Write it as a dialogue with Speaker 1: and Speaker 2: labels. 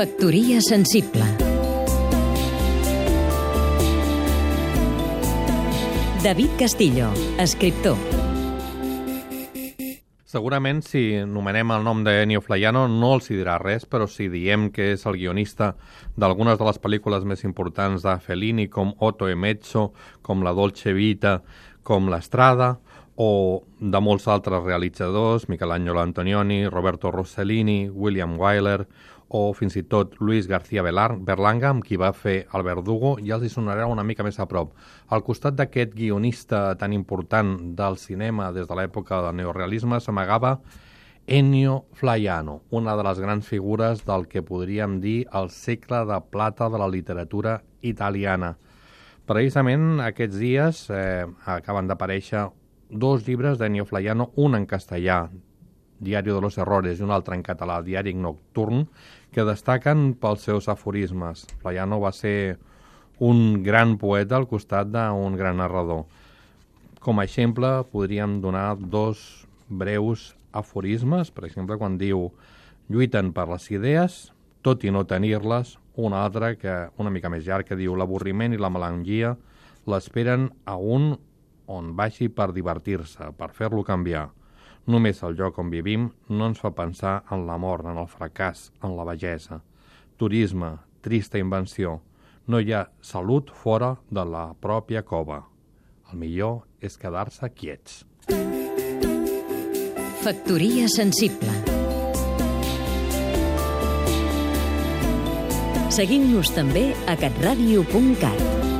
Speaker 1: Factoria sensible. David Castillo, escriptor.
Speaker 2: Segurament, si nomenem el nom d'Ennio Flaiano, no els hi dirà res, però si diem que és el guionista d'algunes de les pel·lícules més importants de Fellini, com Otto e Mezzo, com La Dolce Vita, com L'Estrada, o de molts altres realitzadors, Michelangelo Antonioni, Roberto Rossellini, William Wyler, o fins i tot Luis García Berlanga, amb qui va fer El Verdugo, ja els hi sonarà una mica més a prop. Al costat d'aquest guionista tan important del cinema des de l'època del neorealisme s'amagava Ennio Flaiano, una de les grans figures del que podríem dir el segle de plata de la literatura italiana. Precisament aquests dies eh, acaben d'aparèixer dos llibres d'Ennio Flaiano, un en castellà, Diari de los Errores, i un altre en català, Diari Nocturn, que destaquen pels seus aforismes. Flaiano va ser un gran poeta al costat d'un gran narrador. Com a exemple, podríem donar dos breus aforismes, per exemple, quan diu lluiten per les idees, tot i no tenir-les, un altre que una mica més llarg que diu l'avorriment i la melangia l'esperen a un on vagi per divertir-se, per fer-lo canviar. Només el lloc on vivim no ens fa pensar en la mort, en el fracàs, en la vellesa. Turisme, trista invenció. No hi ha salut fora de la pròpia cova. El millor és quedar-se quiets.
Speaker 1: Factoria sensible Seguim-nos també a catradio.cat